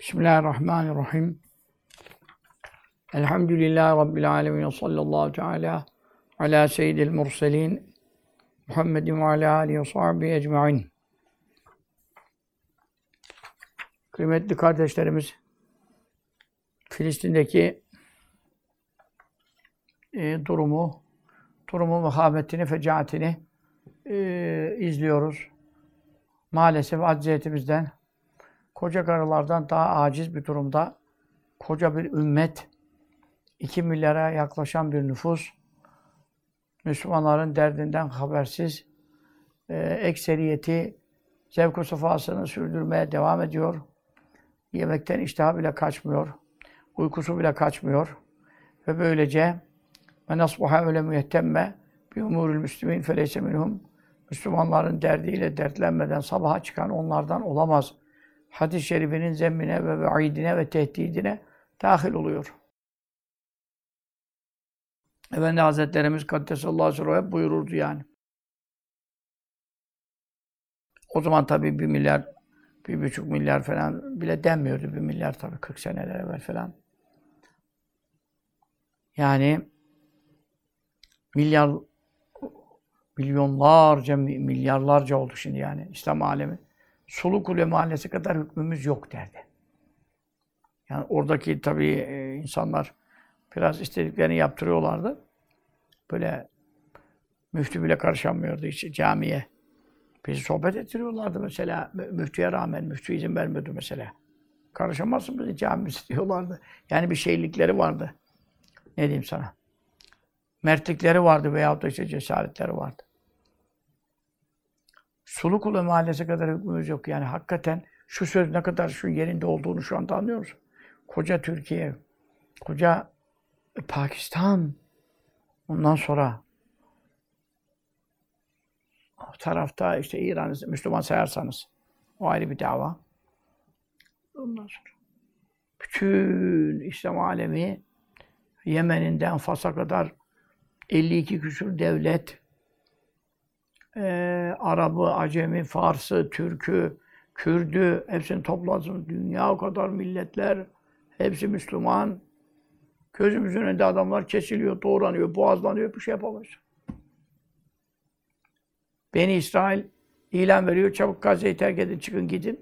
Bismillahirrahmanirrahim. Elhamdülillahi Rabbil alemin. Sallallahu teala ala seyyidil murselin. Muhammedin ve ala alihi ve sahbihi ecma'in. Kıymetli kardeşlerimiz, Filistin'deki e, durumu, durumu muhabbetini, fecaatini e, izliyoruz. Maalesef acziyetimizden, koca karılardan daha aciz bir durumda koca bir ümmet, 2 milyara yaklaşan bir nüfus, Müslümanların derdinden habersiz, e, ekseriyeti zevk-ı sefasını sürdürmeye devam ediyor. Yemekten iştah bile kaçmıyor. Uykusu bile kaçmıyor. Ve böylece ve nasbuha öyle müyettemme bi umurul müslimin feleyse minhum Müslümanların derdiyle dertlenmeden sabaha çıkan onlardan olamaz. Hadis-i şerifinin zemmine ve vaidine ve tehdidine dahil oluyor. Efendi Hazretlerimiz Kaddesallahu aleyhi ve sellem buyururdu yani. O zaman tabii bir milyar, bir buçuk milyar falan bile denmiyordu. Bir milyar tabii 40 seneler evvel falan. Yani milyar, milyonlarca, milyarlarca oldu şimdi yani İslam alemi. Sulu Kule Mahallesi kadar hükmümüz yok derdi. Yani oradaki tabii e, insanlar biraz istediklerini yaptırıyorlardı. Böyle müftü bile karışamıyordu hiç camiye. Bizi sohbet ettiriyorlardı mesela. Müftüye rağmen müftü izin vermiyordu mesela. Karışamazsın bizi camimiz diyorlardı. Yani bir şeylikleri vardı. Ne diyeyim sana? Mertlikleri vardı veyahut da işte cesaretleri vardı. Sulukulu mahallesi kadar hükmümüz yok. Yani hakikaten şu söz ne kadar şu yerinde olduğunu şu anda anlıyoruz. Koca Türkiye, koca Pakistan, ondan sonra tarafta işte İran'ı Müslüman sayarsanız o ayrı bir dava. Ondan sonra bütün İslam alemi Yemen'inden Fas'a kadar 52 küsur devlet e, Arabı, Acemi, Farsı, Türk'ü, Kürd'ü hepsini topladım. Dünya o kadar milletler hepsi Müslüman. Gözümüzün önünde adamlar kesiliyor, doğranıyor, boğazlanıyor, bir şey yapamaz. Beni İsrail ilan veriyor, çabuk Gazze'yi terk edin, çıkın gidin.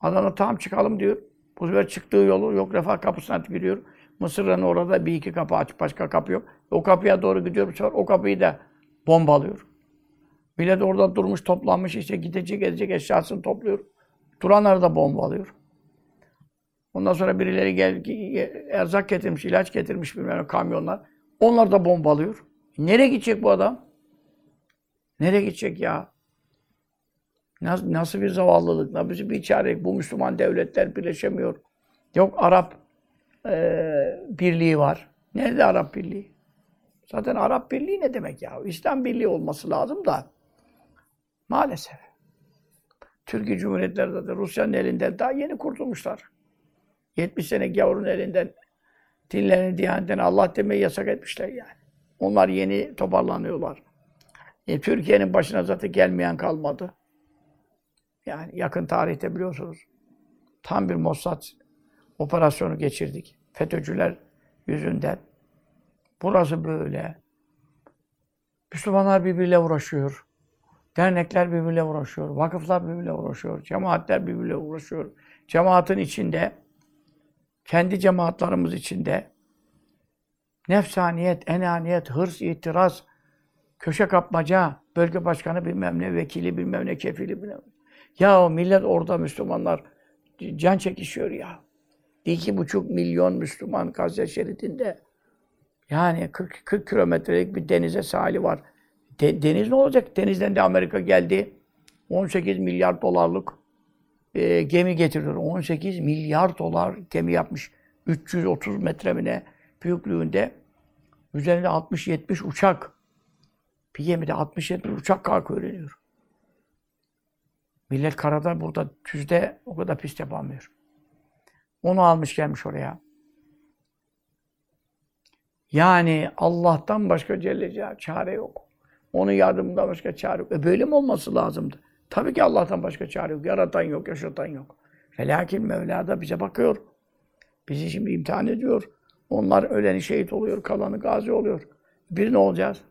Adana tam çıkalım diyor. Bu sefer çıktığı yolu yok, refah kapısına giriyor. Mısır'ın orada bir iki kapı açık, başka kapı yok. O kapıya doğru gidiyor bu sefer, o kapıyı da bombalıyor. Millet orada durmuş, toplanmış, işte gidecek, edecek eşyasını topluyor. Duranları da bombalıyor. Ondan sonra birileri gel, erzak getirmiş, ilaç getirmiş bilmem kamyonlar. Onlar da bombalıyor. Nereye gidecek bu adam? Nereye gidecek ya? Nasıl, nasıl bir zavallılık, nasıl bir çare? Bu Müslüman devletler birleşemiyor. Yok Arap e, birliği var. Nerede Arap birliği? Zaten Arap birliği ne demek ya? İslam birliği olması lazım da. Maalesef. Türkiye Cumhuriyetleri de Rusya'nın elinden daha yeni kurtulmuşlar. 70 sene gavurun elinden dinlerini, diyanetini Allah demeyi yasak etmişler yani. Onlar yeni toparlanıyorlar. E, Türkiye'nin başına zaten gelmeyen kalmadı. Yani yakın tarihte biliyorsunuz tam bir Mossad operasyonu geçirdik. FETÖ'cüler yüzünden. Burası böyle. Müslümanlar birbiriyle uğraşıyor. Dernekler birbiriyle uğraşıyor. Vakıflar birbiriyle uğraşıyor. Cemaatler birbiriyle uğraşıyor. Cemaatin içinde, kendi cemaatlarımız içinde nefsaniyet, enaniyet, hırs, itiraz, köşe kapmaca, bölge başkanı bilmem ne, vekili bilmem ne, kefili bilmem ne. Ya o millet orada Müslümanlar can çekişiyor ya. İki buçuk milyon Müslüman Gazze şeridinde. Yani 40, 40 kilometrelik bir denize sahili var. De, deniz ne olacak? Denizden de Amerika geldi. 18 milyar dolarlık e, gemi getiriyor. 18 milyar dolar gemi yapmış. 330 metre mi ne büyüklüğünde. Üzerinde 60-70 uçak. Bir gemide 60-70 uçak kalkıyor öğreniyor. Millet karada burada düzde o kadar pist yapamıyor. Onu almış gelmiş oraya. Yani Allah'tan başka Celle çare yok. Onun yardımından başka çare yok. E böyle mi olması lazımdı? Tabii ki Allah'tan başka çare yok. Yaratan yok, yaşatan yok. Velakin Mevla da bize bakıyor. Bizi şimdi imtihan ediyor. Onlar öleni şehit oluyor, kalanı gazi oluyor. Bir ne olacağız?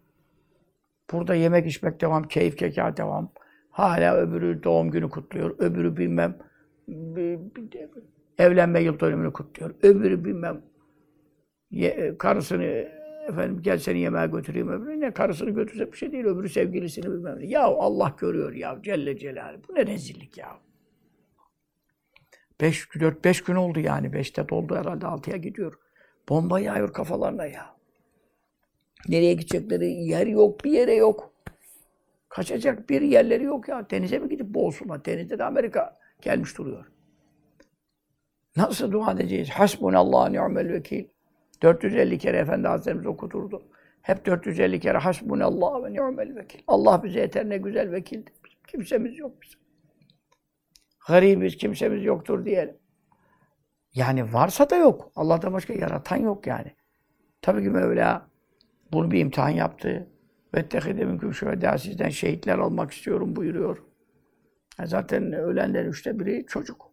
Burada yemek içmek devam, keyif keka devam. Hala öbürü doğum günü kutluyor, öbürü bilmem evlenme yıl dönümünü kutluyor. Öbürü bilmem ye- karısını efendim gel seni yemeğe götüreyim öbürü. Ne karısını götürse bir şey değil, öbürü sevgilisini bilmem ne. Ya Allah görüyor ya Celle Celaluhu. Bu ne rezillik ya. 5 4 5 gün oldu yani. 5'te doldu herhalde 6'ya gidiyor. Bomba yağıyor kafalarına ya. Nereye gidecekleri yer yok, bir yere yok. Kaçacak bir yerleri yok ya. Denize mi gidip boğulsunlar? Denizde de Amerika gelmiş duruyor. Nasıl dua edeceğiz? Hasbunallah ni'mel vekil. 450 kere Efendi Hazretlerimiz okuturdu. Hep 450 kere hasbunallah ve ni'mel vekil. Allah bize yeter ne güzel vekildir. Bizim kimsemiz yok bizim. Garibiz, kimsemiz yoktur diyelim. Yani varsa da yok. Allah'tan başka yaratan yok yani. Tabii ki Mevla bunu bir imtihan yaptı. Ve tehide mümkün şöyle sizden şehitler almak istiyorum buyuruyor. E Zaten ölenlerin üçte biri çocuk.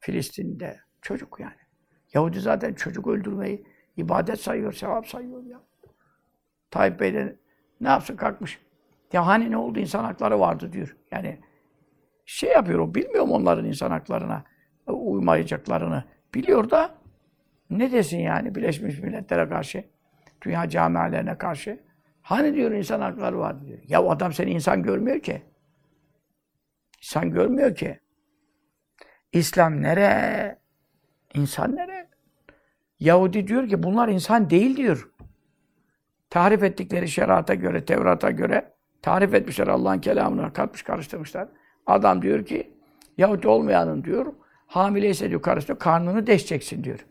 Filistin'de çocuk yani. Yahudi zaten çocuk öldürmeyi ibadet sayıyor, sevap sayıyor ya. Tayyip Bey de ne yapsın kalkmış. Ya hani ne oldu insan hakları vardı diyor. Yani şey yapıyor o, bilmiyorum onların insan haklarına uymayacaklarını. Biliyor da ne desin yani Birleşmiş Milletler'e karşı, dünya camialerine karşı. Hani diyor insan hakları var diyor. Ya adam seni insan görmüyor ki. İnsan görmüyor ki. İslam nere? İnsan nere? Yahudi diyor ki bunlar insan değil diyor. Tarif ettikleri şerata göre, Tevrat'a göre tarif etmişler Allah'ın kelamını katmış karıştırmışlar. Adam diyor ki Yahudi olmayanın diyor hamileyse diyor karısı diyor, karnını deşeceksin diyor.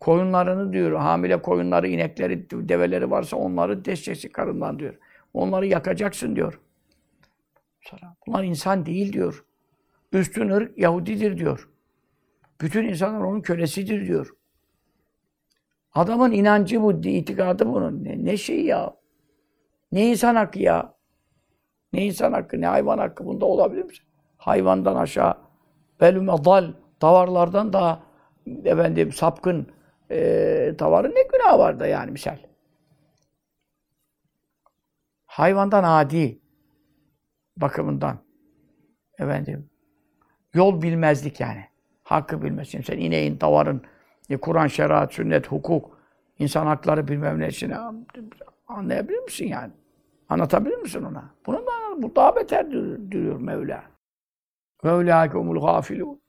Koyunlarını diyor, hamile koyunları, inekleri, develeri varsa onları deşeceksin karından diyor. Onları yakacaksın diyor. Bunlar insan değil diyor. Üstün ırk Yahudidir diyor. Bütün insanlar onun kölesidir diyor. Adamın inancı bu, itikadı bunun. Ne, ne şey ya? Ne insan hakkı ya? Ne insan hakkı, ne hayvan hakkı bunda olabilir mi? Hayvandan aşağı belüme dal, davarlardan daha efendim sapkın e, davarın ne günahı var da yani misal. Hayvandan adi bakımından efendim yol bilmezlik yani. Hakkı bilmezsin. Sen ineğin, davarın, e, Kur'an, şeriat, sünnet, hukuk, insan hakları bilmem ne için anlayabilir misin yani? Anlatabilir misin ona? Bunu da bu daha beter diyor Mevla. Mevlâkumul gâfilûn.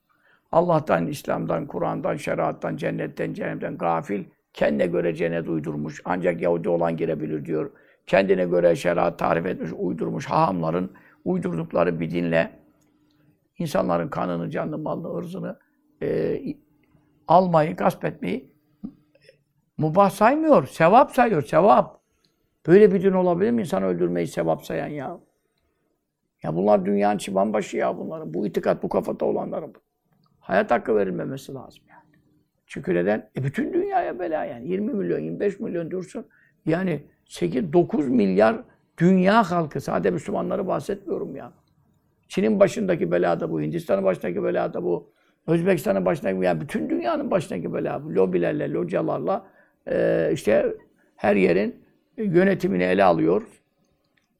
Allah'tan, İslam'dan, Kur'an'dan, şeriattan, cennetten, cehennemden gafil, kendine göre cennet uydurmuş. Ancak Yahudi olan girebilir diyor. Kendine göre şeriat tarif etmiş, uydurmuş. Hahamların uydurdukları bir dinle insanların kanını, canını, malını, ırzını e, almayı, gasp etmeyi mubah saymıyor. Sevap sayıyor, sevap. Böyle bir din olabilir mi? İnsan öldürmeyi sevap sayan ya. Ya bunlar dünyanın çıbanbaşı ya bunların. Bu itikat, bu kafada olanların. Hayat hakkı verilmemesi lazım yani. Çünkü neden? E bütün dünyaya bela yani. 20 milyon, 25 milyon dursun. Yani 8-9 milyar dünya halkı. Sadece Müslümanları bahsetmiyorum ya. Çin'in başındaki bela da bu, Hindistan'ın başındaki bela da bu, Özbekistan'ın başındaki yani bütün dünyanın başındaki bu. Lobilerle, localarla e, işte her yerin yönetimini ele alıyor.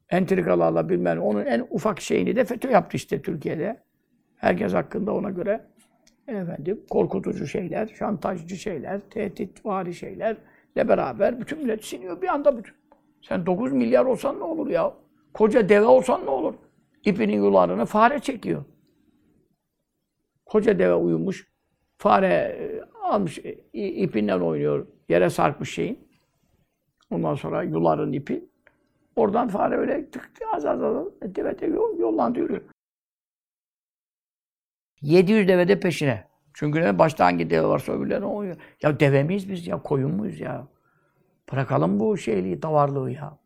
Entrikalarla bilmem. Onun en ufak şeyini de FETÖ yaptı işte Türkiye'de. Herkes hakkında ona göre efendim korkutucu şeyler, şantajcı şeyler, tehditvari şeylerle beraber bütün millet siniyor bir anda bütün. Sen 9 milyar olsan ne olur ya? Koca deve olsan ne olur? İpinin yularını fare çekiyor. Koca deve uyumuş. Fare e, almış e, ipinden oynuyor. Yere sarkmış şeyin. Ondan sonra yuların ipi. Oradan fare öyle tık tık az az az deve de yol, yollandı yürüyor. 700 deve de peşine. Çünkü ne? Başta hangi deve varsa öbürlerine oynuyor. Ya deve miyiz biz ya? Koyun muyuz ya? Bırakalım bu şeyliği, davarlığı ya.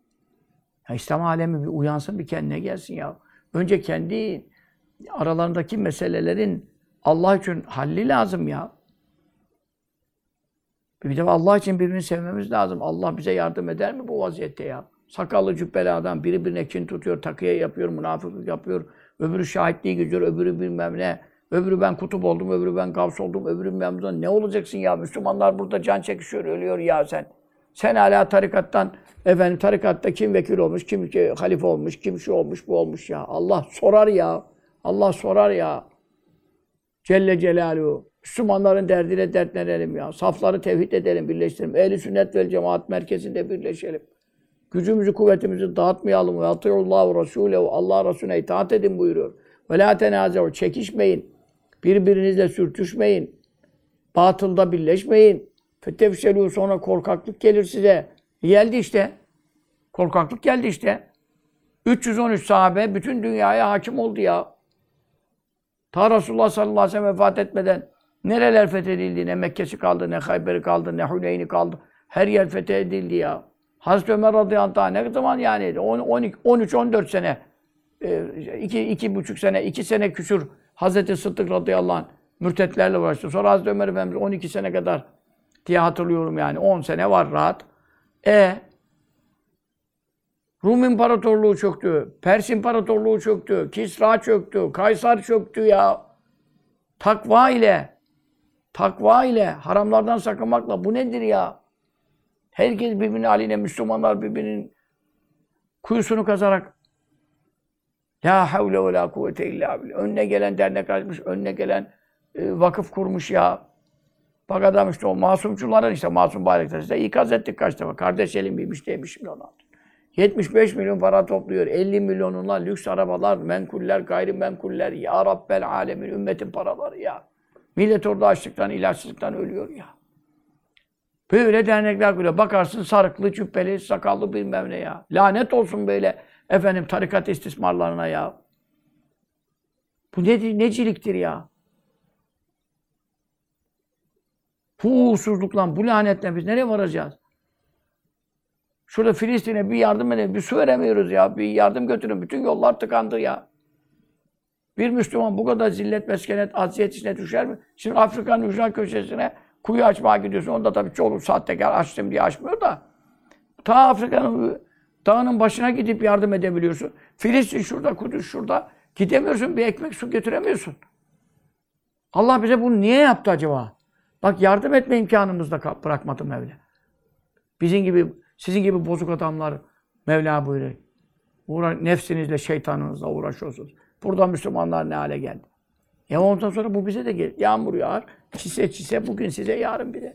ya. İslam alemi bir uyansın, bir kendine gelsin ya. Önce kendi aralarındaki meselelerin Allah için halli lazım ya. Bir de Allah için birbirini sevmemiz lazım. Allah bize yardım eder mi bu vaziyette ya? Sakallı cübbeli adam biri birine kin tutuyor, takıya yapıyor, münafıklık yapıyor. Öbürü şahitliği gidiyor, öbürü bilmem ne. Öbürü ben kutup oldum, öbürü ben gavs oldum, öbürü ben buradan. Ne olacaksın ya? Müslümanlar burada can çekişiyor, ölüyor ya sen. Sen hala tarikattan, efendim tarikatta kim vekil olmuş, kim ki halife olmuş, kim şu olmuş, bu olmuş ya. Allah sorar ya. Allah sorar ya. Celle Celaluhu. Müslümanların derdine dertlenelim ya. Safları tevhid edelim, birleştirelim. Ehli sünnet vel cemaat merkezinde birleşelim. Gücümüzü, kuvvetimizi dağıtmayalım. Ve atıyullahu Resulehu. Allah Resulüne itaat edin buyuruyor. Ve la tenazev. Çekişmeyin. Birbirinizle sürtüşmeyin. Batılda birleşmeyin. Fetefşelû sonra korkaklık gelir size. Geldi işte. Korkaklık geldi işte. 313 sahabe bütün dünyaya hakim oldu ya. Ta Resulullah sallallahu aleyhi ve sellem vefat etmeden nereler fethedildi? Ne Mekke'si kaldı, ne Hayber'i kaldı, ne Huneyn'i kaldı. Her yer fethedildi ya. Hazreti Ömer radıyallahu anh ne zaman yani 13-14 sene e, iki, iki buçuk sene, iki sene küsur Hazreti Sıddık radıyallahu anh mürtetlerle uğraştı. Sonra Hazreti Ömer Efendimiz 12 sene kadar diye hatırlıyorum yani. 10 sene var rahat. E Rum İmparatorluğu çöktü. Pers İmparatorluğu çöktü. Kisra çöktü. Kaysar çöktü ya. Takva ile takva ile haramlardan sakınmakla bu nedir ya? Herkes birbirinin haline, Müslümanlar birbirinin kuyusunu kazarak La havle ve la kuvvete illa billah. Önüne gelen dernek açmış, önüne gelen e, vakıf kurmuş ya. Bak adam işte o masumcuların işte masum bayraklar işte ikaz ettik kaç defa. Kardeş elim bilmiş demiş şimdi ona. 75 milyon para topluyor. 50 milyonunla lüks arabalar, menkuller, gayrimenkuller. Ya Rabbel alemin, ümmetin paraları ya. Millet orada açlıktan, ilaçsızlıktan ölüyor ya. Böyle dernekler kuruyor. Bakarsın sarıklı, cübbeli, sakallı bilmem ne ya. Lanet olsun böyle efendim tarikat istismarlarına ya. Bu ne, neciliktir ya? Bu uğursuzlukla, bu lanetle biz nereye varacağız? Şurada Filistin'e bir yardım edelim, bir su veremiyoruz ya. Bir yardım götürün. Bütün yollar tıkandı ya. Bir Müslüman bu kadar zillet, meskenet, aziyet içine düşer mi? Şimdi Afrika'nın ücra köşesine kuyu açmaya gidiyorsun. Onda tabii çoğu sahtekar açtım diye açmıyor da. Ta Afrika'nın dağının başına gidip yardım edebiliyorsun. Filistin şurada, Kudüs şurada. Gidemiyorsun, bir ekmek su götüremiyorsun. Allah bize bunu niye yaptı acaba? Bak yardım etme imkanımız da bırakmadı Mevla. Bizim gibi, sizin gibi bozuk adamlar Mevla buyuruyor. Uğra nefsinizle, şeytanınızla uğraşıyorsunuz. Burada Müslümanlar ne hale geldi? Ya ondan sonra bu bize de gelir. Yağmur yağar, çise çise bugün size yarın bile.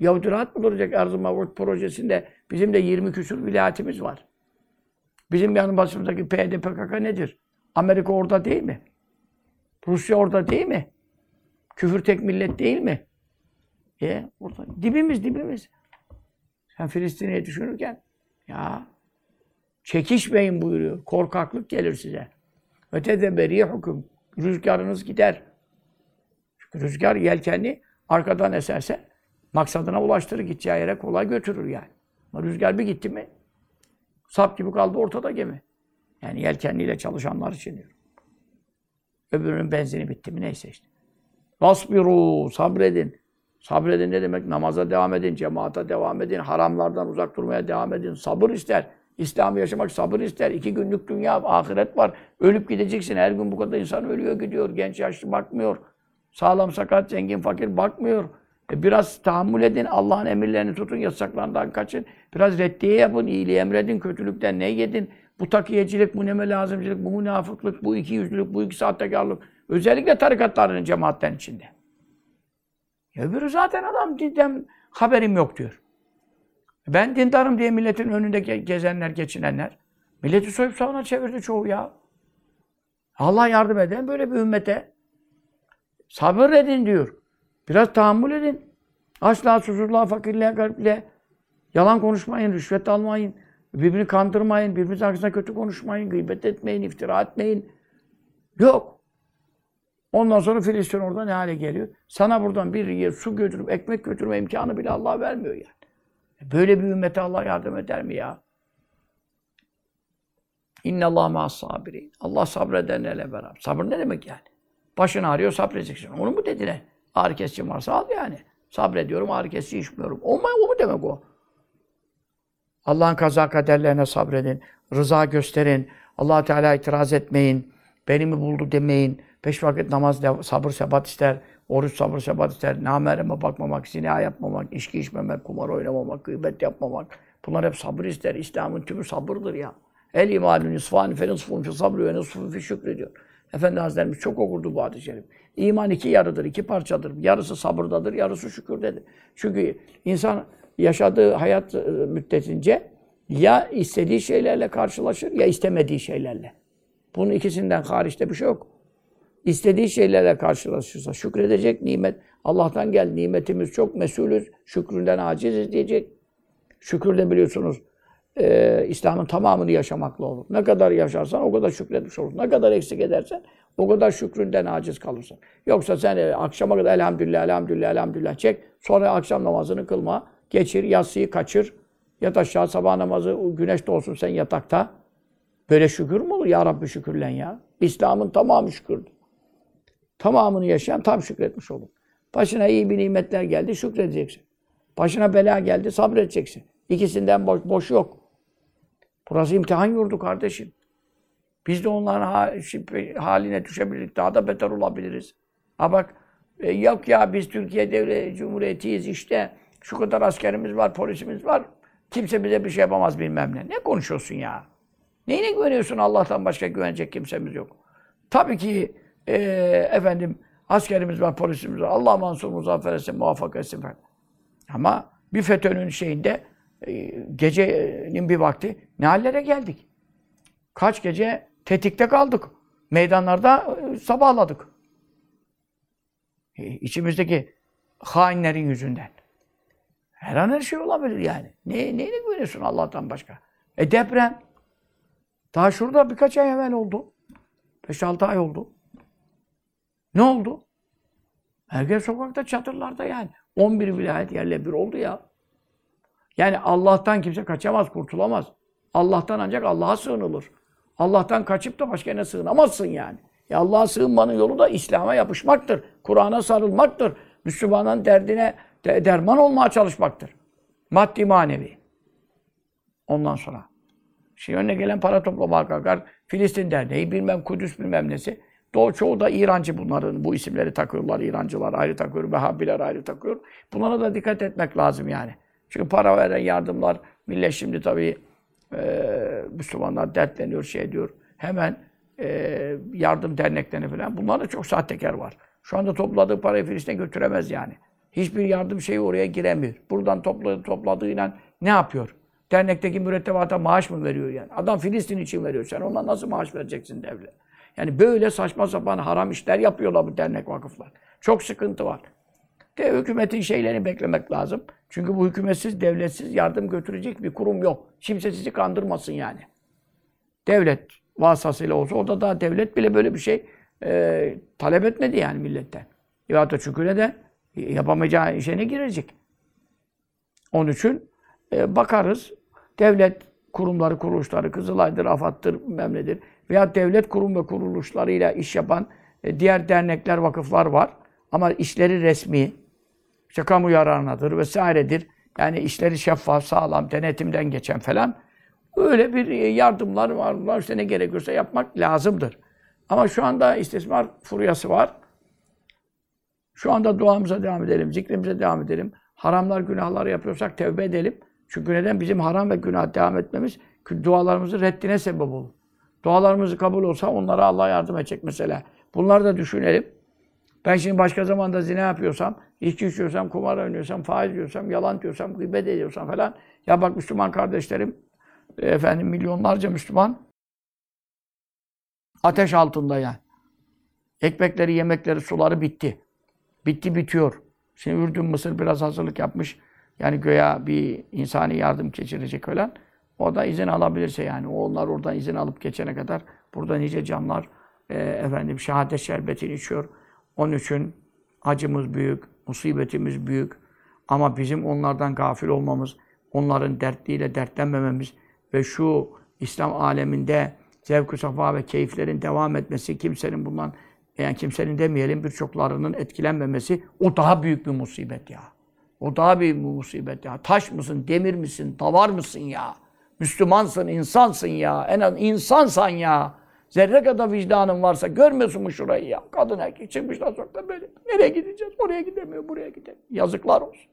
Yahudi rahat mı duracak Arz-ı Mavut projesinde? Bizim de 20 küsur vilayetimiz var. Bizim yanı başımızdaki PYD, PKK nedir? Amerika orada değil mi? Rusya orada değil mi? Küfür tek millet değil mi? E orada. Dibimiz dibimiz. Sen Filistin'i düşünürken ya çekişmeyin buyuruyor. Korkaklık gelir size. Öte de beri hüküm. Rüzgarınız gider. Çünkü rüzgar yelkenli arkadan eserse maksadına ulaştırır. Gideceği yere kolay götürür yani. Ama rüzgar bir gitti mi sap gibi kaldı ortada gemi. Yani yelkenliyle çalışanlar için diyor. Öbürünün benzini bitti mi neyse işte. Vasbiru, sabredin. Sabredin ne demek? Namaza devam edin, cemaata devam edin, haramlardan uzak durmaya devam edin. Sabır ister. İslam'ı yaşamak sabır ister. İki günlük dünya, ahiret var. Ölüp gideceksin. Her gün bu kadar insan ölüyor gidiyor. Genç yaşlı bakmıyor. Sağlam sakat, zengin fakir bakmıyor. E biraz tahammül edin. Allah'ın emirlerini tutun, yasaklarından kaçın. Biraz reddiye yapın, iyiliği emredin, kötülükten ne yedin? Bu takiyecilik, bu neme lazımcılık, bu münafıklık, bu iki yüzlülük, bu iki sahtekarlık. Özellikle tarikatların, cemaatten içinde. Öbürü zaten adam dinden haberim yok diyor. Ben dindarım diye milletin önünde gezenler, geçinenler. Milleti soyup savuna çevirdi çoğu ya. Allah yardım eden böyle bir ümmete sabır edin diyor. Biraz tahammül edin. Açlığa, susuzluğa, fakirliğe, garipliğe. Yalan konuşmayın, rüşvet almayın. Birbirini kandırmayın, birbirinizin arkasında kötü konuşmayın, gıybet etmeyin, iftira etmeyin. Yok. Ondan sonra Filistin orada ne hale geliyor? Sana buradan bir yer su götürüp ekmek götürme imkanı bile Allah vermiyor yani. Böyle bir ümmete Allah yardım eder mi ya? İnne Allah ma sabirin. Allah sabredenlerle beraber. Sabır ne demek yani? Başın ağrıyor sabredeceksin. Onu mu dediler? Ağrı kesici varsa al yani. Sabrediyorum, ağrı kesici içmiyorum. O mu, o mu demek o? Allah'ın kaza kaderlerine sabredin. Rıza gösterin. allah Teala itiraz etmeyin. Beni mi buldu demeyin. Beş vakit namaz sabır sebat ister. Oruç sabır sebat ister. Namereme bakmamak, zina yapmamak, içki içmemek, kumar oynamamak, gıybet yapmamak. Bunlar hep sabır ister. İslam'ın tümü sabırdır ya. El imanun nisfani fe nisfun fi sabrı ve nisfun fi şükrü diyor. Efendi Hazretlerimiz çok okurdu bu hadis-i şerif. İman iki yarıdır, iki parçadır. Yarısı sabırdadır, yarısı şükürdedir. Çünkü insan yaşadığı hayat e, müddetince ya istediği şeylerle karşılaşır ya istemediği şeylerle. Bunun ikisinden hariçte bir şey yok. İstediği şeylerle karşılaşırsa şükredecek nimet. Allah'tan gel nimetimiz çok mesulüz. Şükründen aciziz diyecek. Şükür de biliyorsunuz e, İslam'ın tamamını yaşamakla olur. Ne kadar yaşarsan o kadar şükretmiş olursun. Ne kadar eksik edersen o kadar şükründen aciz kalırsın. Yoksa sen e, akşama kadar elhamdülillah, elhamdülillah, elhamdülillah çek. Sonra akşam namazını kılma. Geçir, yatsıyı kaçır. Yat aşağı sabah namazı, güneş doğsun sen yatakta. Böyle şükür mü olur? Ya Rabbi şükürlen ya. İslam'ın tamamı şükürdür. Tamamını yaşayan tam şükretmiş olur. Başına iyi bir nimetler geldi, şükredeceksin. Başına bela geldi, sabredeceksin. İkisinden boş, boş yok. Burası imtihan yurdu kardeşim. Biz de onların haline düşebiliriz. Daha da beter olabiliriz. Ha bak, e, yok ya biz Türkiye Devlet Cumhuriyetiyiz işte. Şu kadar askerimiz var, polisimiz var. Kimse bize bir şey yapamaz bilmem ne. Ne konuşuyorsun ya? Neyine güveniyorsun? Allah'tan başka güvenecek kimsemiz yok. Tabii ki e, efendim askerimiz var, polisimiz var. Allah mansur muzaffer etsin, muvaffak etsin falan. Ama bir FETÖ'nün şeyinde e, gecenin bir vakti ne hallere geldik? Kaç gece tetikte kaldık. Meydanlarda e, sabahladık. E, içimizdeki hainlerin yüzünden. Her an her şey olabilir yani. Ne, neyine güveniyorsun Allah'tan başka? E deprem. Daha şurada birkaç ay evvel oldu. 5-6 ay oldu. Ne oldu? Herkes sokakta, çadırlarda yani. 11 vilayet yerle bir oldu ya. Yani Allah'tan kimse kaçamaz, kurtulamaz. Allah'tan ancak Allah'a sığınılır. Allah'tan kaçıp da başka ne sığınamazsın yani. Ya Allah'a sığınmanın yolu da İslam'a yapışmaktır. Kur'an'a sarılmaktır. Müslümanın derdine de- derman olmaya çalışmaktır. Maddi manevi. Ondan sonra. Şimdi önüne gelen para toplamaya kalkar. Filistin Derneği, bilmem Kudüs bilmem nesi. Doğu çoğu da İrancı bunların. Bu isimleri takıyorlar. İrancılar ayrı takıyor, Vehhabiler ayrı takıyor. Bunlara da dikkat etmek lazım yani. Çünkü para veren yardımlar, millet şimdi tabii e, Müslümanlar dertleniyor, şey diyor. Hemen e, yardım derneklerini falan. Bunlarda çok sahtekar var. Şu anda topladığı parayı Filistin'e götüremez yani. Hiçbir yardım şeyi oraya giremiyor. Buradan topladığı, topladığıyla ne yapıyor? Dernekteki mürettebata maaş mı veriyor yani? Adam Filistin için veriyor. Sen ona nasıl maaş vereceksin devlet? Yani böyle saçma sapan haram işler yapıyorlar bu dernek vakıflar. Çok sıkıntı var. De hükümetin şeylerini beklemek lazım. Çünkü bu hükümetsiz, devletsiz yardım götürecek bir kurum yok. Kimse sizi kandırmasın yani. Devlet vasıtasıyla olsa orada daha devlet bile böyle bir şey e, talep etmedi yani milletten. Ya da çünkü neden? E, Yapamayacağı işe ne girecek? Onun için e, bakarız. Devlet kurumları, kuruluşları, Kızılay'dır, AFAD'dır, memledir veya devlet kurum ve kuruluşlarıyla iş yapan e, diğer dernekler, vakıflar var. Ama işleri resmi, işte kamu yararınadır vesairedir. Yani işleri şeffaf, sağlam, denetimden geçen falan. Öyle bir e, yardımlar var. işte ne gerekiyorsa yapmak lazımdır. Ama şu anda istismar furyası var. Şu anda duamıza devam edelim, zikrimize devam edelim. Haramlar, günahlar yapıyorsak tevbe edelim. Çünkü neden? Bizim haram ve günah devam etmemiz dualarımızın reddine sebep olur. Dualarımız kabul olsa onlara Allah yardım edecek mesela. Bunları da düşünelim. Ben şimdi başka zamanda zina yapıyorsam, içki içiyorsam, kumar oynuyorsam, faiz diyorsam, yalan diyorsam, gıybet ediyorsam falan. Ya bak Müslüman kardeşlerim, efendim milyonlarca Müslüman ateş altında yani. Ekmekleri, yemekleri, suları bitti. Bitti, bitiyor. Şimdi Ürdün, Mısır biraz hazırlık yapmış. Yani göya bir insani yardım geçirecek falan. O da izin alabilirse yani. Onlar oradan izin alıp geçene kadar burada nice canlar e, efendim şehadet şerbetini içiyor. Onun için acımız büyük, musibetimiz büyük. Ama bizim onlardan gafil olmamız, onların dertliyle dertlenmememiz ve şu İslam aleminde zevk-ı safa ve keyiflerin devam etmesi, kimsenin bundan yani kimsenin demeyelim birçoklarının etkilenmemesi o daha büyük bir musibet ya. O daha büyük bir musibet ya. Taş mısın, demir misin, davar mısın ya? Müslümansın, insansın ya. En az insansan ya. Zerre kadar vicdanın varsa görmüyorsun mu şurayı ya? Kadın erkek çıkmışlar sokakta böyle. Nereye gideceğiz? Oraya gidemiyor, buraya gidemiyor. Yazıklar olsun.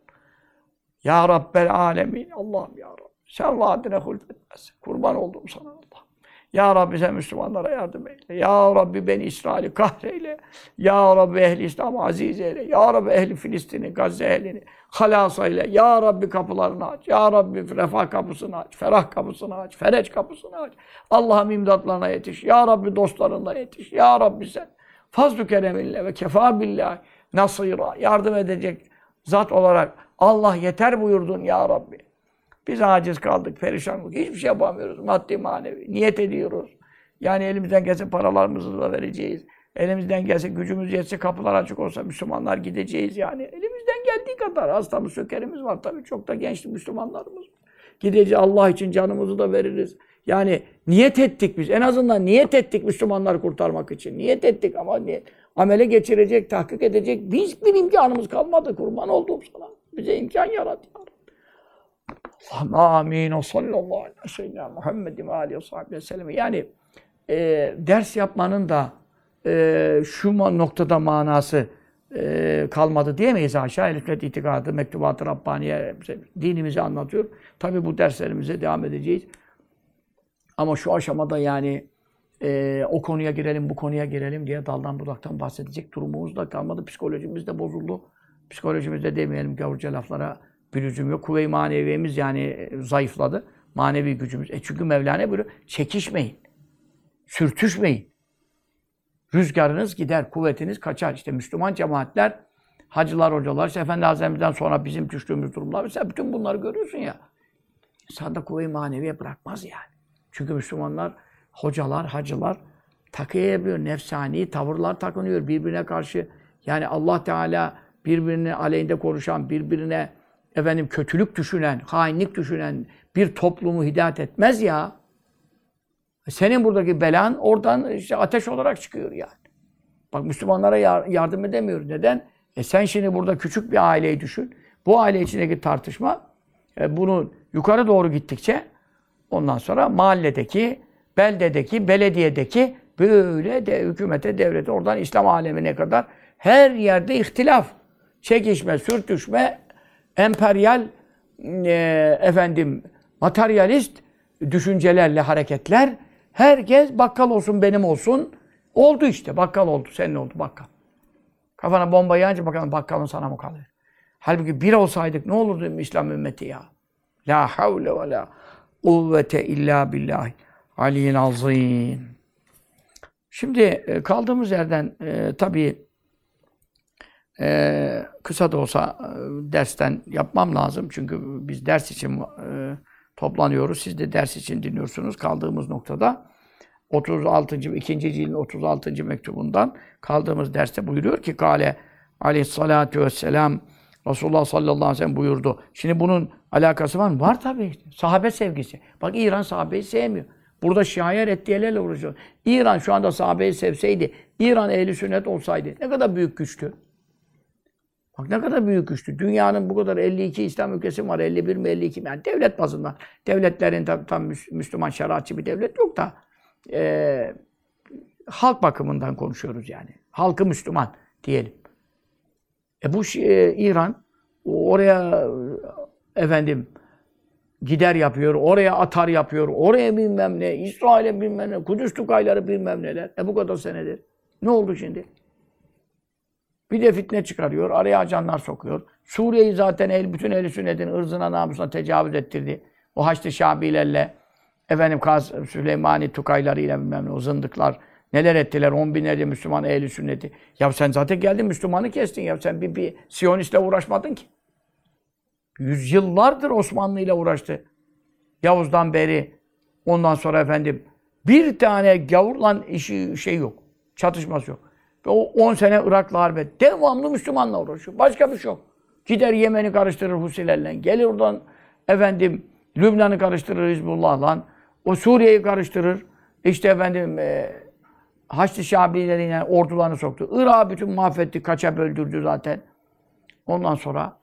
Ya Rabbel Alemin. Allah'ım ya Rabbi. Sen vaadine hulfetmezsin. Kurban oldum sana Allah. Ya Rabbi sen Müslümanlara yardım eyle. Ya Rabbi beni İsrail'i kahreyle. Ya Rabbi ehli İslam'ı aziz eyle. Ya Rabbi ehli Filistin'i, Gazze ehlini halas eyle. Ya Rabbi kapılarını aç. Ya Rabbi refah kapısını aç. Ferah kapısını aç. Fereç kapısını aç. Allah'ım imdatlarına yetiş. Ya Rabbi dostlarına yetiş. Ya Rabbi sen fazl-ı kereminle ve kefa billah nasira yardım edecek zat olarak Allah yeter buyurdun ya Rabbi. Biz aciz kaldık, perişan olduk. Hiçbir şey yapamıyoruz. Maddi manevi. Niyet ediyoruz. Yani elimizden gelse paralarımızı da vereceğiz. Elimizden gelse gücümüz yetse kapılar açık olsa Müslümanlar gideceğiz yani. Elimizden geldiği kadar hastamız, sökerimiz var tabii. Çok da genç Müslümanlarımız. Gideceğiz Allah için canımızı da veririz. Yani niyet ettik biz. En azından niyet ettik Müslümanları kurtarmak için. Niyet ettik ama niyet. Amele geçirecek, tahkik edecek hiçbir imkanımız kalmadı. Kurban olduğum sana. Bize imkan yarat ya amin. O sallallahu aleyhi ve sellem Muhammedin aleyhi ve sahibi sellem. Yani e, ders yapmanın da e, şu noktada manası e, kalmadı diyemeyiz aşağı. Eliflet itikadı, mektubat-ı Rabbaniye dinimizi anlatıyor. Tabi bu derslerimize devam edeceğiz. Ama şu aşamada yani e, o konuya girelim, bu konuya girelim diye daldan budaktan bahsedecek durumumuz da kalmadı. Psikolojimiz de bozuldu. Psikolojimizde demeyelim gavurca laflara bir lüzum yok. Kuvve-i maneviyemiz yani e, zayıfladı. Manevi gücümüz. E çünkü Mevlana böyle çekişmeyin. Sürtüşmeyin. Rüzgarınız gider, kuvvetiniz kaçar. İşte Müslüman cemaatler, hacılar, hocalar, işte Efendi Hazretimizden sonra bizim düştüğümüz durumlar. Mesela bütün bunları görüyorsun ya. İnsan da kuvve-i maneviye bırakmaz yani. Çünkü Müslümanlar, hocalar, hacılar takıya yapıyor. Nefsani tavırlar takınıyor birbirine karşı. Yani Allah Teala birbirine aleyhinde konuşan, birbirine efendim kötülük düşünen, hainlik düşünen bir toplumu hidayet etmez ya. Senin buradaki belan oradan işte ateş olarak çıkıyor yani. Bak Müslümanlara yar- yardım edemiyoruz. Neden? E sen şimdi burada küçük bir aileyi düşün. Bu aile içindeki tartışma e, bunu yukarı doğru gittikçe ondan sonra mahalledeki, beldedeki, belediyedeki böyle de hükümete, devlete, oradan İslam alemine kadar her yerde ihtilaf, çekişme, sürtüşme, emperyal e, efendim materyalist düşüncelerle hareketler herkes bakkal olsun benim olsun oldu işte bakkal oldu senin oldu bakkal. Kafana bomba yağınca bakalım bakkalın sana mı kalıyor? Halbuki bir olsaydık ne olurdu İslam ümmeti ya? La havle ve la kuvvete illa billahi aliyyil azim. Şimdi e, kaldığımız yerden e, tabii e, kısa da olsa e, dersten yapmam lazım. Çünkü biz ders için e, toplanıyoruz. Siz de ders için dinliyorsunuz. Kaldığımız noktada 36. 2. cildin 36. mektubundan kaldığımız derste buyuruyor ki Kale aleyhissalatu vesselam Resulullah sallallahu aleyhi ve sellem buyurdu. Şimdi bunun alakası var mı? Var tabii. Sahabe sevgisi. Bak İran sahabeyi sevmiyor. Burada şair ettiyelerle uğraşıyor. İran şu anda sahabeyi sevseydi, İran ehli sünnet olsaydı ne kadar büyük güçtü. Bak ne kadar büyük güçtü. Dünyanın bu kadar 52 İslam ülkesi var. 51 mi 52 mi? Yani devlet bazında. Devletlerin tam, tam Müslüman şeriatçı bir devlet yok da e, halk bakımından konuşuyoruz yani. Halkı Müslüman diyelim. E bu e, İran oraya efendim gider yapıyor, oraya atar yapıyor, oraya bilmem ne, İsrail'e bilmem ne, Kudüs tukayları bilmem neler. E bu kadar senedir. Ne oldu şimdi? Bir de fitne çıkarıyor, araya ajanlar sokuyor. Suriye'yi zaten el, bütün ehl sünnetin ırzına namusuna tecavüz ettirdi. O Haçlı Şabilerle, efendim Kaz Süleymani Tukaylarıyla bilmem ne, o zındıklar neler ettiler, on binlerce Müslüman ehl sünneti. Ya sen zaten geldin Müslümanı kestin ya, sen bir, bir Siyonistle uğraşmadın ki. Yüzyıllardır Osmanlı ile uğraştı. Yavuz'dan beri, ondan sonra efendim bir tane gavurla işi şey yok, çatışması yok. O 10 sene Irak'la harbe. Devamlı Müslümanla uğraşıyor. Başka bir şey yok. Gider Yemen'i karıştırır Husilerle. Gelir oradan efendim Lübnan'ı karıştırır Hizbullah'la. O Suriye'yi karıştırır. İşte efendim e, Haçlı Şabilerine ordularını soktu. Irak'ı bütün mahvetti. Kaça böldürdü zaten. Ondan sonra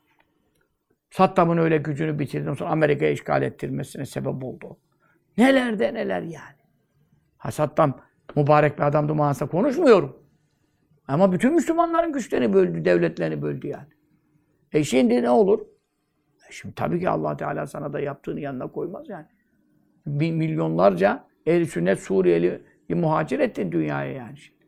Saddam'ın öyle gücünü bitirdi. Sonra Amerika'ya işgal ettirmesine sebep oldu. Neler de neler yani. Ha Saddam mübarek bir adamdı manasında konuşmuyorum. Ama bütün Müslümanların güçlerini böldü, devletlerini böldü yani. E şimdi ne olur? E şimdi tabii ki allah Teala sana da yaptığını yanına koymaz yani. Bir milyonlarca ehl sünnet Suriyeli muhacir ettin dünyaya yani. Şimdi.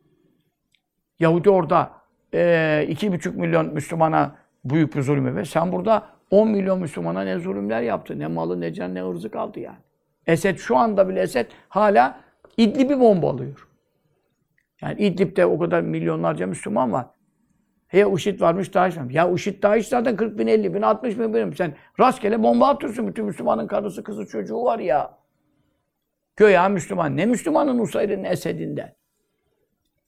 Yahudi orada e, iki buçuk milyon Müslümana büyük bir zulüm ve sen burada 10 milyon Müslümana ne zulümler yaptı. Ne malı, ne can, ne ırzı kaldı yani. Esed şu anda bile Esed hala İdlib'i bombalıyor. Yani İdlib'de o kadar milyonlarca Müslüman var. He IŞİD varmış, DAEŞ varmış. Ya IŞİD, DAEŞ zaten 40 bin, 50 bin, 60 bin benim. Sen rastgele bomba atıyorsun. Bütün Müslümanın karısı, kızı, çocuğu var ya. Göya Müslüman. Ne Müslümanın Usayr'ın Esed'inden?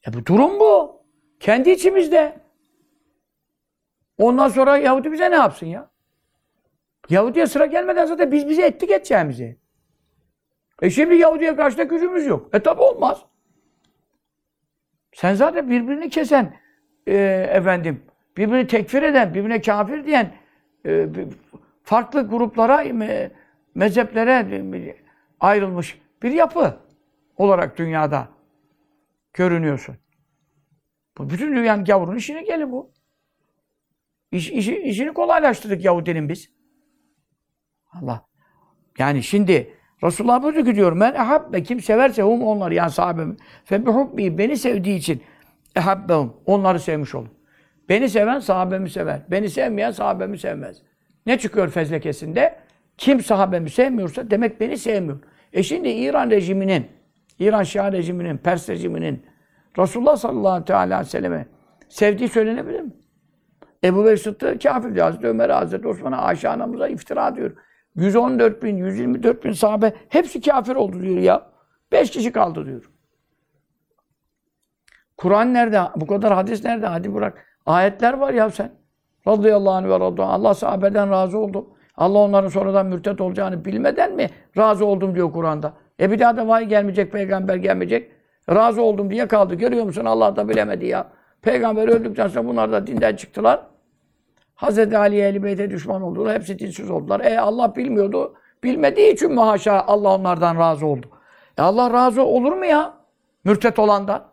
Ya bu durum bu. Kendi içimizde. Ondan sonra Yahudi bize ne yapsın ya? Yahudi'ye sıra gelmeden zaten biz bize ettik edeceğimizi. E şimdi Yahudi'ye karşı da gücümüz yok. E tabi olmaz. Sen zaten birbirini kesen, e, efendim, birbirini tekfir eden, birbirine kafir diyen, e, farklı gruplara, me, mezheplere ayrılmış bir yapı olarak dünyada görünüyorsun. Bu bütün dünyanın gavurun işine gelir bu. İş, işi, işini kolaylaştırdık Yahudinin biz. Allah. Yani şimdi Resulullah buyurdu ki diyor men ehabbe kim severse hum onlar yani sahabem fe bihubbi beni sevdiği için ehabbehum onları sevmiş olur. Beni seven sahabemi sever. Beni sevmeyen sahabemi sevmez. Ne çıkıyor fezlekesinde? Kim sahabemi sevmiyorsa demek beni sevmiyor. E şimdi İran rejiminin, İran Şia rejiminin, Pers rejiminin Resulullah sallallahu aleyhi ve selleme sevdiği söylenebilir mi? Ebu Bekir Sıddık kafir diyor. Hazreti Ömer, Hazreti Osman'a, Ayşe anamıza iftira diyor. 114 bin, 124 bin sahabe hepsi kafir oldu diyor ya. Beş kişi kaldı diyor. Kur'an nerede? Bu kadar hadis nerede? Hadi bırak. Ayetler var ya sen. Radıyallahu anh ve radıyallahu anh. Allah sahabeden razı oldu. Allah onların sonradan mürtet olacağını bilmeden mi razı oldum diyor Kur'an'da. E bir daha da vahiy gelmeyecek, peygamber gelmeyecek. Razı oldum diye kaldı. Görüyor musun? Allah da bilemedi ya. Peygamber öldükten sonra bunlar da dinden çıktılar. Hazreti Ali'ye Ehl-i Beyt'e düşman oldular. Hepsi dinsiz oldular. E Allah bilmiyordu. Bilmediği için mi haşa Allah onlardan razı oldu. E Allah razı olur mu ya? Mürtet olandan.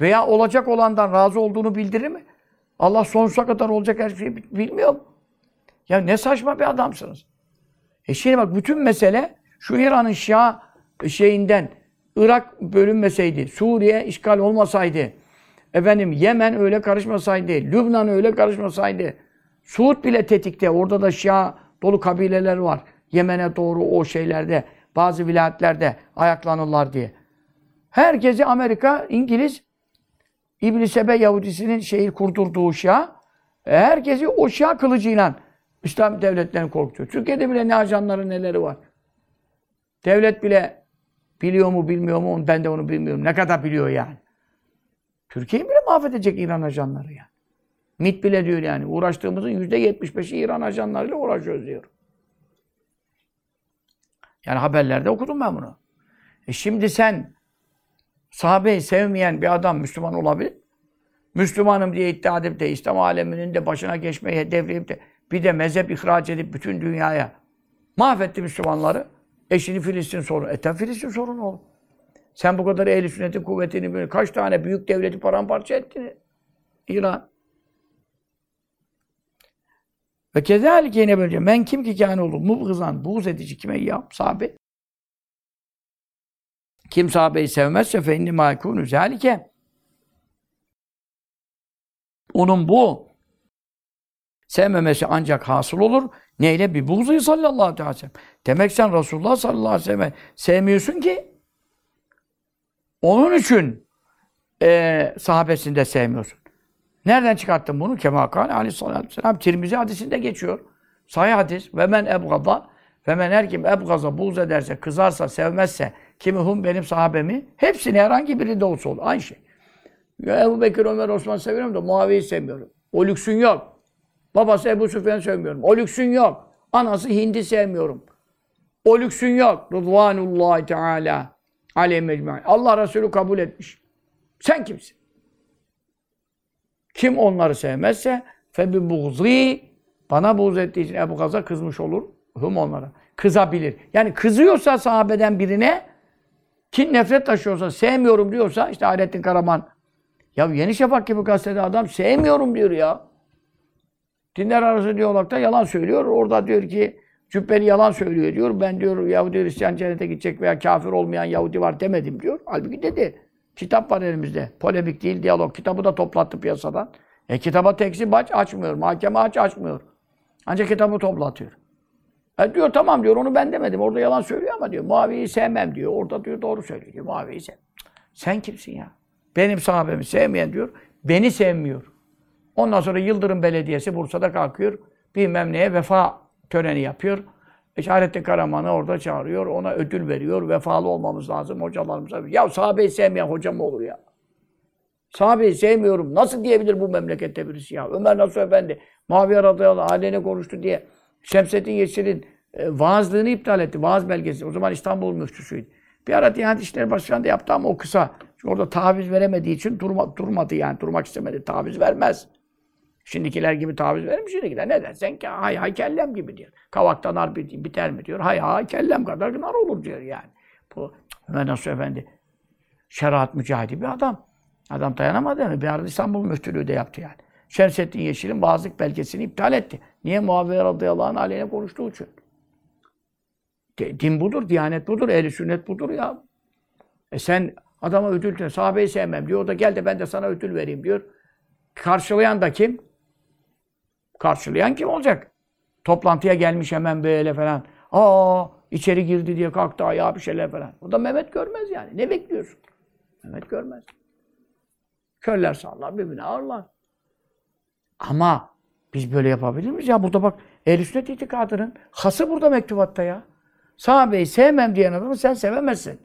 Veya olacak olandan razı olduğunu bildirir mi? Allah sonsuza kadar olacak her şeyi bilmiyor mu? Ya ne saçma bir adamsınız. E şimdi bak bütün mesele şu İran'ın Şia şeyinden Irak bölünmeseydi, Suriye işgal olmasaydı, efendim Yemen öyle karışmasaydı, Lübnan öyle karışmasaydı, Suud bile tetikte, orada da Şia dolu kabileler var. Yemen'e doğru o şeylerde, bazı vilayetlerde ayaklanırlar diye. Herkesi Amerika, İngiliz, İbn Sebe Yahudisinin şehir kurdurduğu Şia, e, herkesi o Şia kılıcıyla İslam devletlerini korkutuyor. Türkiye'de bile ne ajanları neleri var. Devlet bile biliyor mu bilmiyor mu ben de onu bilmiyorum. Ne kadar biliyor yani. Türkiye'yi bile mahvedecek İran ajanları yani. MİT bile diyor yani. Uğraştığımızın yüzde yetmiş beşi İran ajanlarıyla uğraşıyoruz diyor. Yani haberlerde okudum ben bunu. E şimdi sen sahabeyi sevmeyen bir adam Müslüman olabilir. Müslümanım diye iddia edip de İslam aleminin de başına geçmeyi hedefleyip de bir de mezhep ihraç edip bütün dünyaya mahvetti Müslümanları. E şimdi Filistin sorunu. E tabi Filistin sorunu oğlum. Sen bu kadar ehl sünnetin kuvvetini kaç tane büyük devleti paramparça ettin? İran. Ve kezalike yine böyle. Men kim ki kâne olur? Mubgızan, buğz edici kime ya? Sahabe. Kim sahabeyi sevmezse fe inni mâ zâlike. Onun bu sevmemesi ancak hasıl olur. Neyle? Bir buğzayı sallallahu aleyhi ve sellem. Demek sen Resulullah sallallahu aleyhi ve sellem sevmiyorsun ki onun için e, sahabesini de sevmiyorsun. Nereden çıkarttın bunu? Kemakal aleyhissalatü vesselam. Tirmizi hadisinde geçiyor. Sahih hadis. Ve men ebgada ve men her kim ebgaza buğz ederse, kızarsa, sevmezse kimi hum benim sahabemi hepsini herhangi biri de olsa olur. Aynı şey. Ya Ebu Bekir, Ömer, Osman seviyorum da Muaviye'yi sevmiyorum. O lüksün yok. Babası Ebu Süfyan'ı sevmiyorum. O lüksün yok. Anası Hind'i sevmiyorum. O lüksün yok. Rıdvanullahi Teala aleyhi mecmu'in. Allah Resulü kabul etmiş. Sen kimsin? Kim onları sevmezse febi buğzi bana buğz ettiği için Ebu Gaz'a kızmış olur. Hum onlara. Kızabilir. Yani kızıyorsa sahabeden birine Kin nefret taşıyorsa, sevmiyorum diyorsa işte Hayrettin Karaman. Ya Yeni Şafak gibi gazetede adam sevmiyorum diyor ya. Dinler arası diyalogda yalan söylüyor. Orada diyor ki Cübbeli yalan söylüyor diyor. Ben diyor Yahudi Hristiyan cennete gidecek veya kafir olmayan Yahudi var demedim diyor. Halbuki dedi. Kitap var elimizde. Polemik değil, diyalog. Kitabı da toplattı piyasadan. E kitaba tekzip aç, açmıyor. Mahkeme aç, açmıyor. Ancak kitabı toplatıyor. E diyor tamam diyor onu ben demedim. Orada yalan söylüyor ama diyor Muaviye'yi sevmem diyor. Orada diyor doğru söylüyor diyor. Muaviye'yi sev. Sen kimsin ya? Benim sahabemi sevmeyen diyor. Beni sevmiyor. Ondan sonra Yıldırım Belediyesi Bursa'da kalkıyor. Bilmem neye vefa töreni yapıyor. İşaretli Karaman'ı orada çağırıyor. Ona ödül veriyor. Vefalı olmamız lazım hocalarımıza. Ya sahabeyi sevmeyen hoca mı olur ya? Sahabeyi sevmiyorum. Nasıl diyebilir bu memlekette birisi ya? Ömer Nasuh Efendi, Muaviye radıyallahu aleyhine konuştu diye Şemsettin Yeşil'in e, vaazlığını iptal etti. Vaaz belgesi. O zaman İstanbul müftüsüydü. Bir ara Diyanet İşleri Başkanı da yaptı ama o kısa. Çünkü orada taviz veremediği için durma, durmadı yani. Durmak istemedi. Taviz vermez. Şimdikiler gibi taviz verir mi şimdikiler? Ne dersen ki hay hay kellem gibi diyor. Kavaktan nar bit- biter mi diyor. Hay hay kellem kadar nar olur diyor yani. Bu Ömer Nasuh Efendi şeriat mücahidi bir adam. Adam dayanamadı mı? Bir arada İstanbul müftülüğü de yaptı yani. Şemsettin Yeşil'in vaazlık belgesini iptal etti. Niye Muaviye radıyallahu anh aleyhine konuştuğu için? Din budur, diyanet budur, ehli sünnet budur ya. E sen adama ödül sahabeyi sevmem diyor. O da gel de ben de sana ödül vereyim diyor. Karşılayan da kim? Karşılayan kim olacak? Toplantıya gelmiş hemen böyle falan. Aa içeri girdi diye kalktı ayağa bir şeyler falan. O da Mehmet görmez yani. Ne bekliyorsun? Mehmet görmez. Körler sağlar, birbirine ağırlar. Ama biz böyle yapabilir miyiz? Ya burada bak ehl sünnet itikadının hası burada mektubatta ya. Sahabeyi sevmem diyen adamı sen sevemezsin.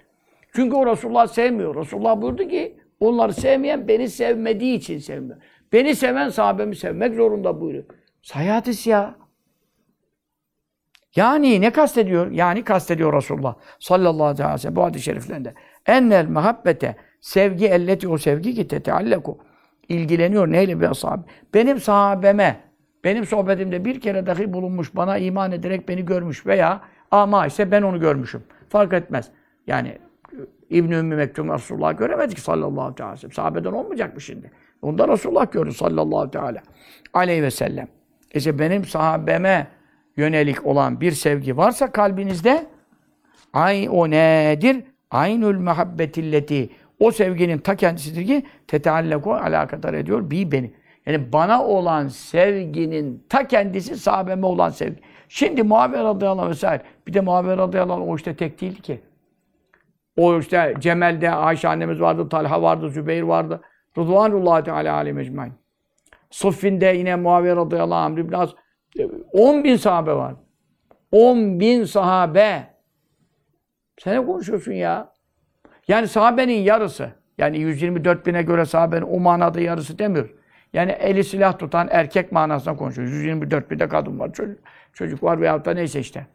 Çünkü o Resulullah sevmiyor. Resulullah buyurdu ki onları sevmeyen beni sevmediği için sevmiyor. Beni seven sahabemi sevmek zorunda buyuruyor. Sahih hadis ya. Yani ne kastediyor? Yani kastediyor Resulullah sallallahu aleyhi ve sellem bu hadis-i şeriflerinde. Ennel muhabbete sevgi elleti o sevgi ki tetealleku ilgileniyor neyle bir sahabe. Benim sahabeme benim sohbetimde bir kere dahi bulunmuş, bana iman ederek beni görmüş veya ama ise ben onu görmüşüm. Fark etmez. Yani İbn-i Ümmü Mektum Resulullah göremedik ki sallallahu aleyhi ve sellem. Sahabeden olmayacak mı şimdi? Ondan Resulullah gördü sallallahu teala aleyhi ve sellem. İşte benim sahabeme yönelik olan bir sevgi varsa kalbinizde ay o nedir? Aynül muhabbetilleti o sevginin ta kendisidir ki teteallaku alakadar ediyor bi beni. Yani bana olan sevginin ta kendisi sahabeme olan sevgi. Şimdi Muaviye radıyallahu anh vesaire. Bir de Muaviye radıyallahu anh o işte tek değildi ki. O işte Cemel'de Ayşe annemiz vardı, Talha vardı, Zübeyir vardı. Rıdvanullahi Teala aleyhi mecmain. Suffin'de yine Muaviye radıyallahu anh, İbn Az. 10 bin sahabe var. 10 bin sahabe. Sen ne konuşuyorsun ya? Yani sahabenin yarısı. Yani 124 bine göre sahabenin o manada yarısı demiyor. Yani eli silah tutan erkek manasında konuşuyor. 124 binde kadın var, çocuk, çocuk var veyahut da neyse işte.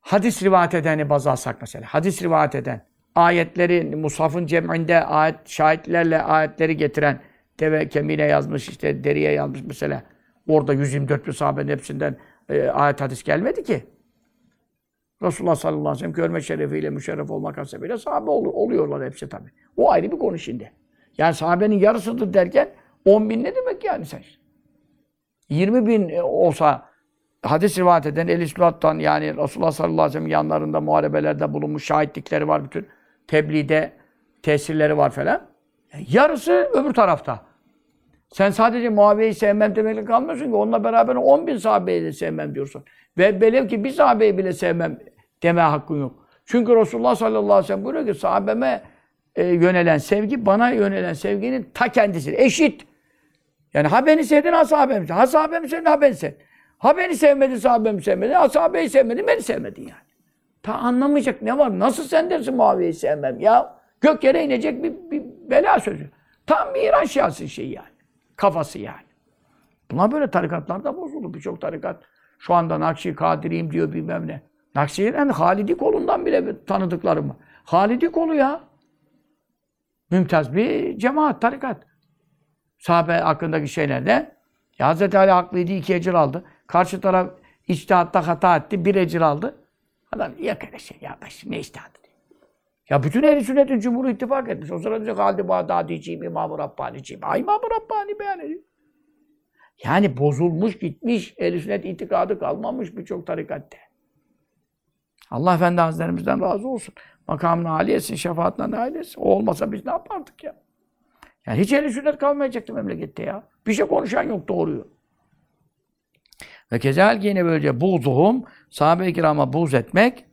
Hadis rivayet edeni baz alsak mesela. Hadis rivayet eden, ayetleri, Musaf'ın cem'inde ayet, şahitlerle ayetleri getiren, deve kemiğine yazmış, işte deriye yazmış mesela. Orada 124 bin sahabenin hepsinden e, ayet hadis gelmedi ki. Resulullah sallallahu aleyhi ve sellem görme şerefiyle müşerref olmak hasebiyle sahabe ol, oluyorlar hepsi tabii. O ayrı bir konu şimdi. Yani sahabenin yarısıdır derken 10 bin ne demek yani sen? 20 bin e, olsa hadis rivayet eden el İslat'tan yani Resulullah sallallahu aleyhi ve sellem yanlarında muharebelerde bulunmuş şahitlikleri var bütün. Tebliğde tesirleri var falan. E, Yarısı öbür tarafta. Sen sadece Muaviye'yi sevmem demekle kalmıyorsun ki. Onunla beraber 10 bin sahabeyi de sevmem diyorsun. Ve velev ki bir sahabeyi bile sevmem deme hakkın yok. Çünkü Resulullah sallallahu aleyhi ve sellem buyuruyor ki sahabeme e, yönelen sevgi bana yönelen sevginin ta kendisidir. Eşit. Yani ha beni sevdin ha sahabemi sevdin. Ha sahabemi sevdin ha beni sevdin. Ha beni sevmedin sahabemi sevmedin. Ha sahabeyi sevmedin beni sevmedin yani. Ta anlamayacak ne var? Nasıl sen dersin Muaviye'yi sevmem ya? Gök yere inecek bir, bir bela sözü. Tam bir İran şiası şeyi yani. Kafası yani. Buna böyle tarikatlar da bozuldu. Birçok tarikat şu anda Nakşi Kadiriyim diyor bilmem ne. Nakşi'den Halidi kolundan bile tanıdıklarım var. Halidi kolu ya. Mümtaz bir cemaat, tarikat. Sahabe hakkındaki şeylerde ya Hz. Ali haklıydı, iki ecir aldı. Karşı taraf içtihatta hata etti, bir ecir aldı. Adam yok öyle şey ya, ne diyor. Ya bütün ehl sünnetin cumhuru ittifak etmiş. O sırada diyor Halid-i Bağdadi'ciyim, İmam-ı Rabbani'ciyim. Ha İmam-ı Rabbani beyan ediyor. Yani bozulmuş gitmiş, ehl sünnet itikadı kalmamış birçok tarikatte. Allah Efendi Hazretlerimizden razı olsun. Makamına âli etsin, şefaatine nail etsin. O olmasa biz ne yapardık ya? Yani hiç ehl sünnet kalmayacaktı memlekette ya. Bir şey konuşan yok doğruyu. Ve kezalike yine böylece buğzuhum, sahabe-i kirama buğz etmek,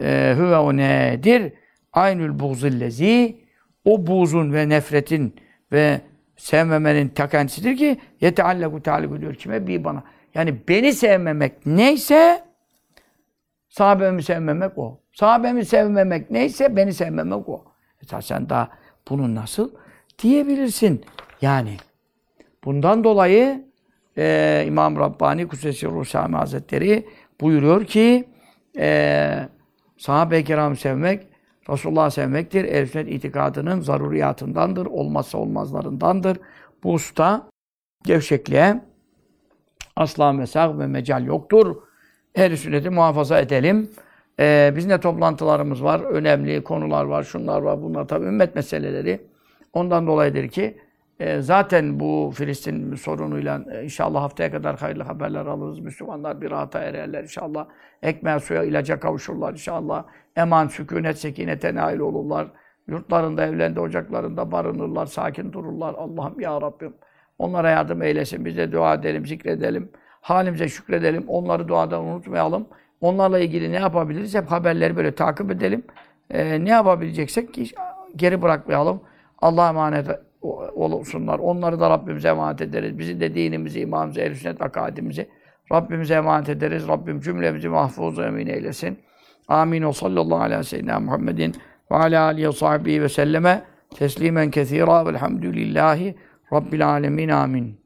e, hüve o nedir? Aynül buğzillezi, o buğzun ve nefretin ve sevmemenin ta kendisidir ki yeteallaku talib diyor kime? Bir bana. Yani beni sevmemek neyse sahabemi sevmemek o. Sahabemi sevmemek neyse beni sevmemek o. E sen daha bunu nasıl diyebilirsin? Yani bundan dolayı e, İmam Rabbani Kudsesi Ruhsami Hazretleri buyuruyor ki e, sahabe-i kiram sevmek Resulullah sevmektir. Ehl-i sünnet itikadının zaruriyatındandır, olmazsa olmazlarındandır. Bu usta gevşekliğe asla mesaj ve mecal yoktur. Ehl-i sünneti muhafaza edelim. Ee, bizim de toplantılarımız var, önemli konular var, şunlar var, bunlar tabii ümmet meseleleri. Ondan dolayıdır ki e, zaten bu Filistin sorunuyla e, inşallah haftaya kadar hayırlı haberler alırız. Müslümanlar bir rahata ererler inşallah. Ekmeğe, suya, ilaca kavuşurlar inşallah. Eman, sükunet, sekinete nail olurlar. Yurtlarında, evlerinde, ocaklarında barınırlar, sakin dururlar. Allah'ım ya Rabbim onlara yardım eylesin. Biz de dua edelim, zikredelim. Halimize şükredelim. Onları duadan unutmayalım. Onlarla ilgili ne yapabiliriz? Hep haberleri böyle takip edelim. Ee, ne yapabileceksek ki geri bırakmayalım. Allah'a emanet olsunlar. Onları da Rabbimize emanet ederiz. Bizim de dinimizi, imanımızı, ehl sünnet akadimizi Rabbimize emanet ederiz. Rabbim cümlemizi mahfuz emin eylesin. Amin. O sallallahu aleyhi ve sellem Muhammedin ve ala alihi sahbihi ve selleme teslimen kethira velhamdülillahi Rabbil alemin. Amin.